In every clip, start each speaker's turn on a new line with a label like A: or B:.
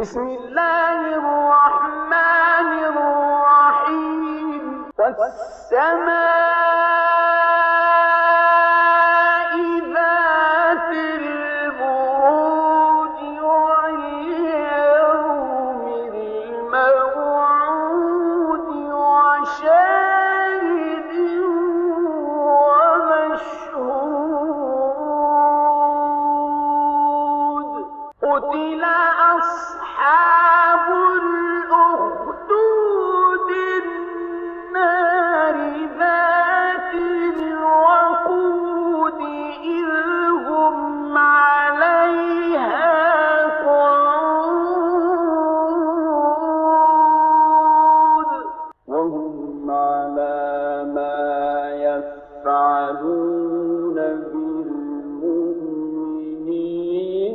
A: بسم الله الرحمن الرحيم. والسماء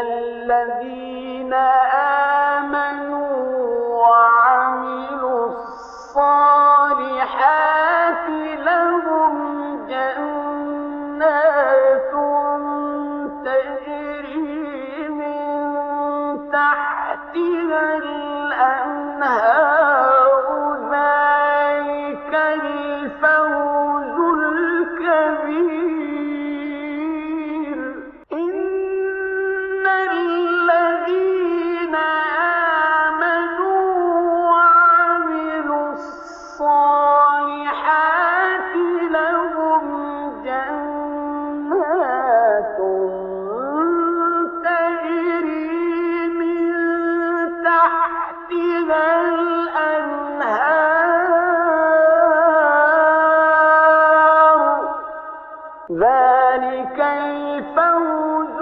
A: الذين آمنوا وعملوا ذلك الفوز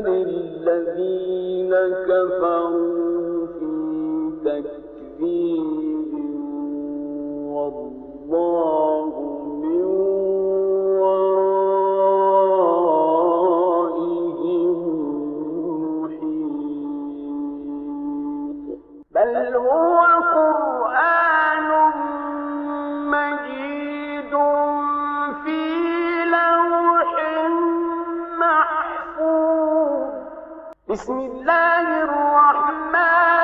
A: للذين كفروا في تكذيب والله بسم الله الرحمن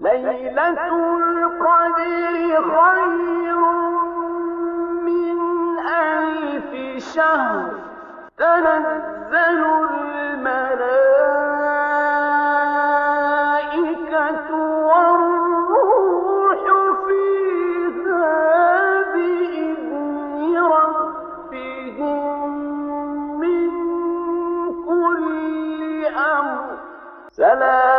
A: ليلة القدر خير من ألف شهر. تنزل الملائكة والروح فيها بإذن ربهم من كل أمر. سلام